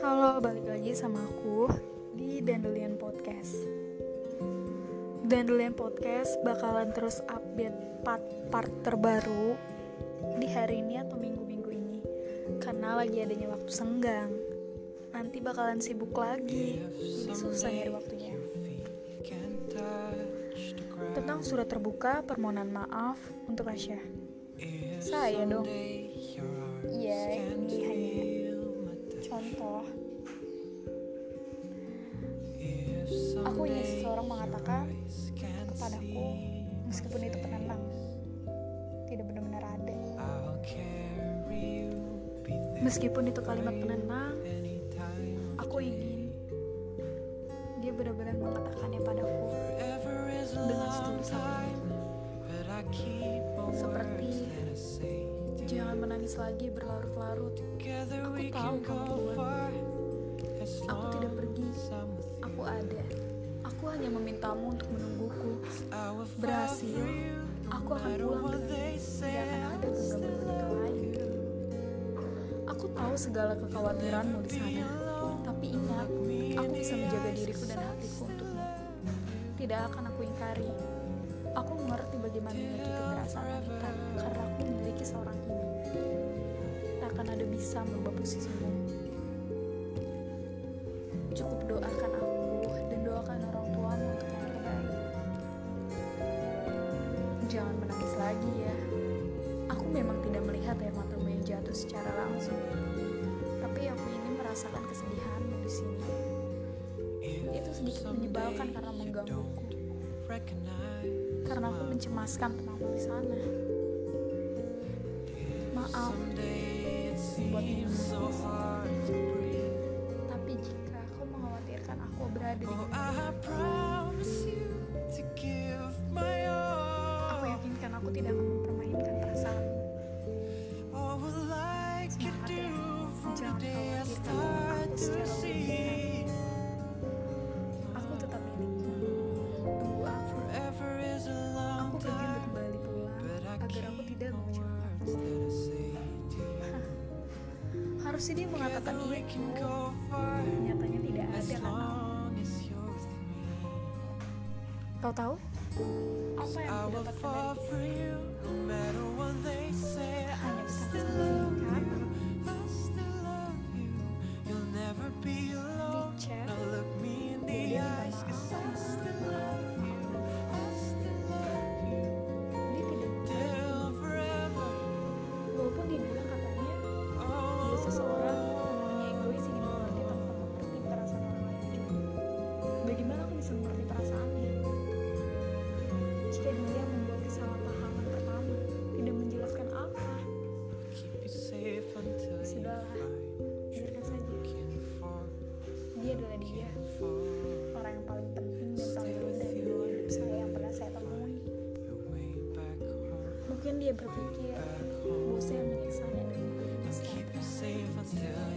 Halo, balik lagi sama aku di Dandelion Podcast. Dandelion Podcast bakalan terus update part-part terbaru di hari ini atau minggu-minggu ini karena lagi adanya waktu senggang. Nanti bakalan sibuk lagi, jadi susah nyari waktunya. Tentang surat terbuka permohonan maaf untuk Asya. Saya dong. Iya, ini hanya contoh. Aku ingin seseorang mengatakan kepadaku, meskipun itu penenang, tidak benar-benar ada. Meskipun itu kalimat penenang, menangis lagi berlarut-larut. Aku tahu kamu kuat. Aku tidak pergi. Aku ada. Aku hanya memintamu untuk menungguku. Berhasil, aku akan pulang dengan tidak akan ada genggaman wanita lain. Aku tahu segala kekhawatiranmu di sana, tapi ingat, aku bisa menjaga diriku dan hatiku untukmu. Tidak akan aku ingkari. Aku mengerti bagaimana menyakiti perasaan wanita karena aku memiliki seorang ibu. Tak akan ada bisa merubah posisimu. Cukup doakan aku dan doakan orang tuamu untuk yang terbaik. Jangan menangis lagi ya. Aku memang tidak melihat air matamu yang jatuh secara langsung. Tapi aku ini merasakan kesedihanmu di sini. Itu sedikit menyebalkan karena menggangguku. Karena aku mencemaskan tentangmu di sana. Maaf, menangis. Tapi jika kau mengkhawatirkan aku berada di Aku yakinkan aku tidak akan mempermainkan perasaanmu. Semangat ya, jangan khawatirkan aku secara Harusnya dia mengatakan itu. Nyatanya tidak ada kan? Kau tahu? Apa yang aku dapatkan dari dia? mungkin dia berpikir bahwa saya menyiksa dan setelah